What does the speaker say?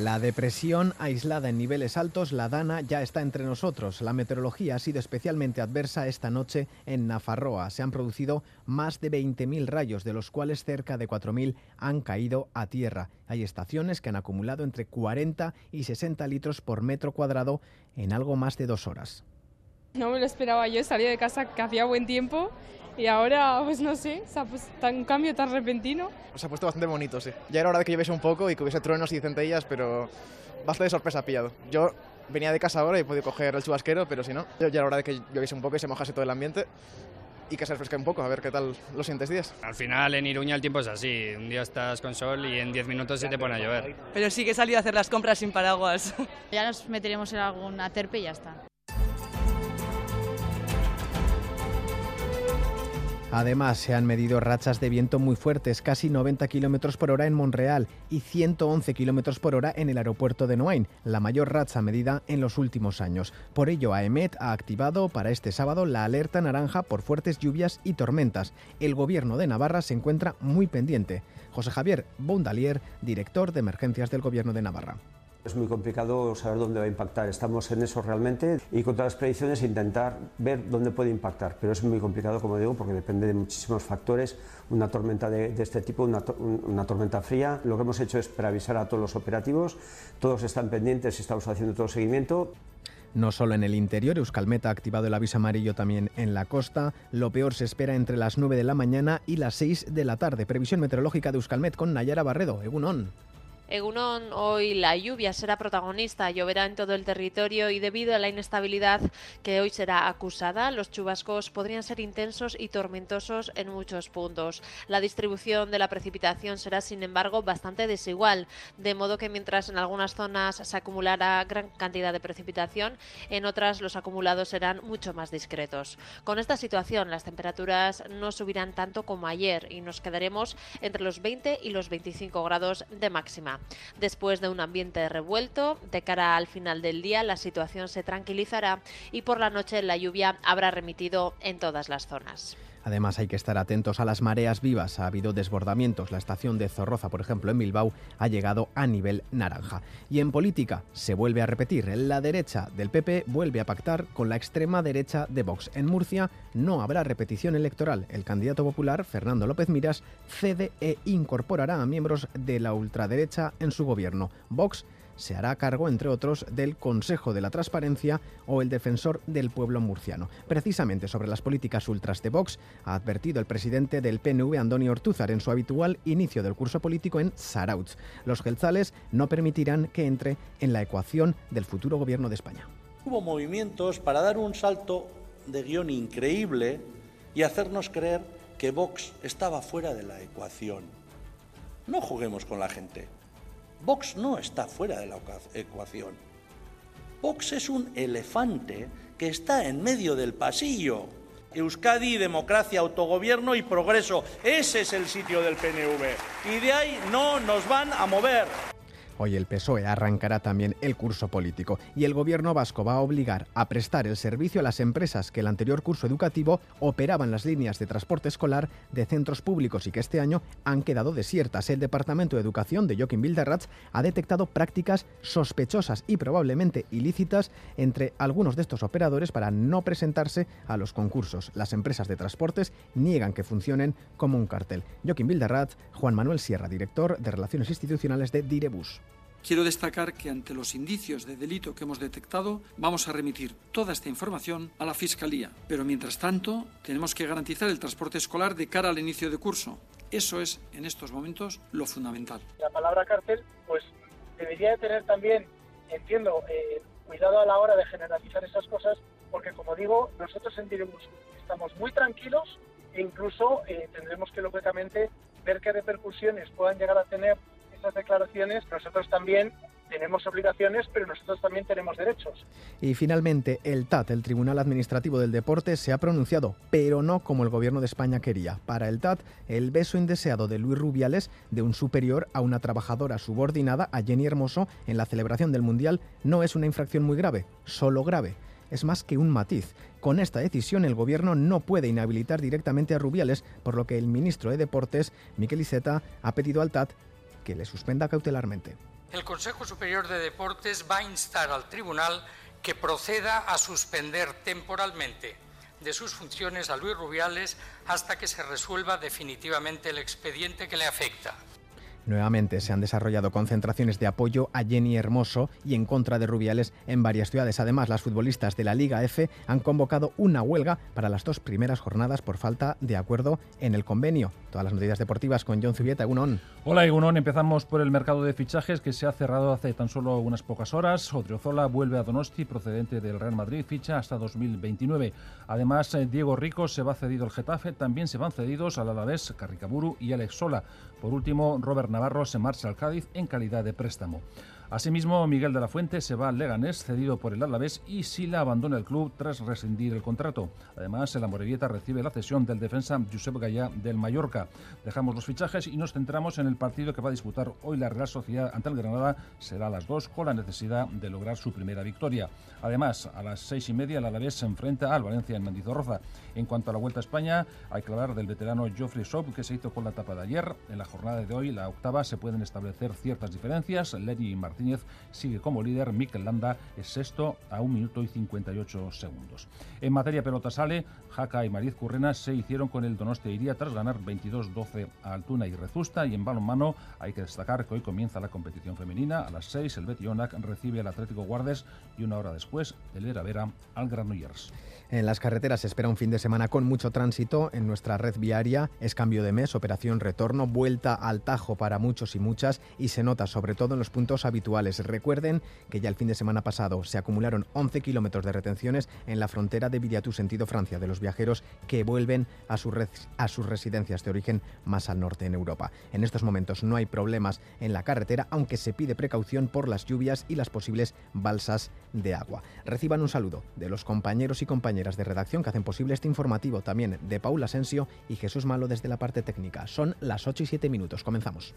La depresión aislada en niveles altos, la Dana, ya está entre nosotros. La meteorología ha sido especialmente adversa esta noche en Nafarroa. Se han producido más de 20.000 rayos, de los cuales cerca de 4.000 han caído a tierra. Hay estaciones que han acumulado entre 40 y 60 litros por metro cuadrado en algo más de dos horas. No me lo esperaba yo, salí de casa que hacía buen tiempo y ahora, pues no sé, se ha puesto un cambio tan repentino. Se ha puesto bastante bonito, sí. Ya era hora de que lloviese un poco y que hubiese truenos y centellas, pero bastante sorpresa ha pillado. Yo venía de casa ahora y he podido coger el chubasquero, pero si no, ya era hora de que lloviese un poco y se mojase todo el ambiente y que se refresque un poco, a ver qué tal los siguientes días. Al final en Iruña el tiempo es así, un día estás con sol y en 10 minutos se te pone a llover. Pero sí que he salido a hacer las compras sin paraguas. Ya nos meteremos en algún aterpe y ya está. Además, se han medido rachas de viento muy fuertes, casi 90 km por hora en Monreal y 111 km por hora en el aeropuerto de Noain, la mayor racha medida en los últimos años. Por ello, AEMET ha activado para este sábado la alerta naranja por fuertes lluvias y tormentas. El gobierno de Navarra se encuentra muy pendiente. José Javier Bondalier, director de emergencias del gobierno de Navarra. Es muy complicado saber dónde va a impactar. Estamos en eso realmente y con todas las predicciones intentar ver dónde puede impactar. Pero es muy complicado, como digo, porque depende de muchísimos factores. Una tormenta de, de este tipo, una, una, tormenta fría. Lo que hemos hecho es preavisar a todos los operativos. Todos están pendientes y estamos haciendo todo el seguimiento. No solo en el interior, Euskalmet ha activado el aviso amarillo también en la costa. Lo peor se espera entre las 9 de la mañana y las 6 de la tarde. Previsión meteorológica de Euskalmet con Nayara Barredo. Egunon. Egunon, hoy la lluvia será protagonista, lloverá en todo el territorio y debido a la inestabilidad que hoy será acusada, los chubascos podrían ser intensos y tormentosos en muchos puntos. La distribución de la precipitación será, sin embargo, bastante desigual, de modo que mientras en algunas zonas se acumulará gran cantidad de precipitación, en otras los acumulados serán mucho más discretos. Con esta situación, las temperaturas no subirán tanto como ayer y nos quedaremos entre los 20 y los 25 grados de máxima. Después de un ambiente revuelto, de cara al final del día la situación se tranquilizará y por la noche la lluvia habrá remitido en todas las zonas. Además hay que estar atentos a las mareas vivas. Ha habido desbordamientos. La estación de Zorroza, por ejemplo, en Bilbao, ha llegado a nivel naranja. Y en política se vuelve a repetir. La derecha del PP vuelve a pactar con la extrema derecha de Vox. En Murcia no habrá repetición electoral. El candidato popular, Fernando López Miras, cede e incorporará a miembros de la ultraderecha en su gobierno. Vox se hará cargo, entre otros, del Consejo de la Transparencia o el Defensor del Pueblo Murciano. Precisamente sobre las políticas ultras de Vox ha advertido el presidente del PNV, Antonio Ortúzar, en su habitual inicio del curso político en Sarautz. Los gelzales no permitirán que entre en la ecuación del futuro gobierno de España. Hubo movimientos para dar un salto de guion increíble y hacernos creer que Vox estaba fuera de la ecuación. No juguemos con la gente. Vox no está fuera de la ecuación. Vox es un elefante que está en medio del pasillo. Euskadi, democracia, autogobierno y progreso. Ese es el sitio del PNV. Y de ahí no nos van a mover. Hoy el PSOE arrancará también el curso político y el gobierno vasco va a obligar a prestar el servicio a las empresas que el anterior curso educativo operaban las líneas de transporte escolar de centros públicos y que este año han quedado desiertas. El Departamento de Educación de Joaquín Bilderratz ha detectado prácticas sospechosas y probablemente ilícitas entre algunos de estos operadores para no presentarse a los concursos. Las empresas de transportes niegan que funcionen como un cartel. Joaquín Bilderratz, Juan Manuel Sierra, director de Relaciones Institucionales de Direbus. Quiero destacar que ante los indicios de delito que hemos detectado, vamos a remitir toda esta información a la Fiscalía. Pero mientras tanto, tenemos que garantizar el transporte escolar de cara al inicio de curso. Eso es, en estos momentos, lo fundamental. La palabra cárcel, pues debería de tener también, entiendo, eh, cuidado a la hora de generalizar esas cosas, porque como digo, nosotros sentiremos, estamos muy tranquilos e incluso eh, tendremos que, lógicamente, ver qué repercusiones puedan llegar a tener estas declaraciones, nosotros también tenemos obligaciones, pero nosotros también tenemos derechos. Y finalmente, el TAT, el Tribunal Administrativo del Deporte, se ha pronunciado, pero no como el gobierno de España quería. Para el TAT, el beso indeseado de Luis Rubiales de un superior a una trabajadora subordinada, a Jenny Hermoso, en la celebración del Mundial, no es una infracción muy grave, solo grave es más que un matiz. Con esta decisión el gobierno no puede inhabilitar directamente a Rubiales, por lo que el ministro de Deportes, Miquel Iceta, ha pedido al TAT que le suspenda cautelarmente el Consejo Superior de Deportes va a instar al tribunal que proceda a suspender temporalmente de sus funciones a Luis Rubiales hasta que se resuelva definitivamente el expediente que le afecta. Nuevamente se han desarrollado concentraciones de apoyo a Jenny Hermoso y en contra de Rubiales en varias ciudades. Además, las futbolistas de la Liga F han convocado una huelga para las dos primeras jornadas por falta de acuerdo en el convenio. Todas las noticias deportivas con John Zubieta, Egunon. Hola Egunon, empezamos por el mercado de fichajes que se ha cerrado hace tan solo unas pocas horas. Odriozola vuelve a Donosti procedente del Real Madrid, ficha hasta 2029. Además, eh, Diego Rico se va cedido al Getafe, también se van cedidos al Alavés, Carricaburu y Alex Sola. Por último, Robert se marcha al Cádiz en calidad de préstamo. Asimismo, Miguel de la Fuente se va al Leganés, cedido por el Alavés, y Sila abandona el club tras rescindir el contrato. Además, el Amorebieta recibe la cesión del defensa Josep Gallá del Mallorca. Dejamos los fichajes y nos centramos en el partido que va a disputar hoy la Real Sociedad ante el Granada. Será a las dos con la necesidad de lograr su primera victoria. Además, a las seis y media el Alavés se enfrenta al Valencia en Mendizorroza. En cuanto a la Vuelta a España, hay que hablar del veterano Geoffrey Sop, que se hizo con la etapa de ayer. En la jornada de hoy, la octava, se pueden establecer ciertas diferencias. Lenny Martín sigue como líder, Mikel Landa es sexto a 1 minuto y 58 segundos. En materia pelota sale, Jaca y Mariz Currena se hicieron con el Donostia Iría tras ganar 22-12 a Altuna y Rezusta y en balonmano hay que destacar que hoy comienza la competición femenina. A las 6 el Betionac recibe al Atlético Guardes y una hora después el Vera Vera al Granollers. En las carreteras se espera un fin de semana con mucho tránsito en nuestra red viaria. Es cambio de mes, operación retorno, vuelta al tajo para muchos y muchas y se nota sobre todo en los puntos habituales. Recuerden que ya el fin de semana pasado se acumularon 11 kilómetros de retenciones en la frontera de Viriatú sentido Francia de los viajeros que vuelven a, a sus residencias de origen más al norte en Europa. En estos momentos no hay problemas en la carretera, aunque se pide precaución por las lluvias y las posibles balsas de agua. Reciban un saludo de los compañeros y compañeras de redacción que hacen posible este informativo, también de Paula Asensio y Jesús Malo desde la parte técnica. Son las 8 y 7 minutos. Comenzamos.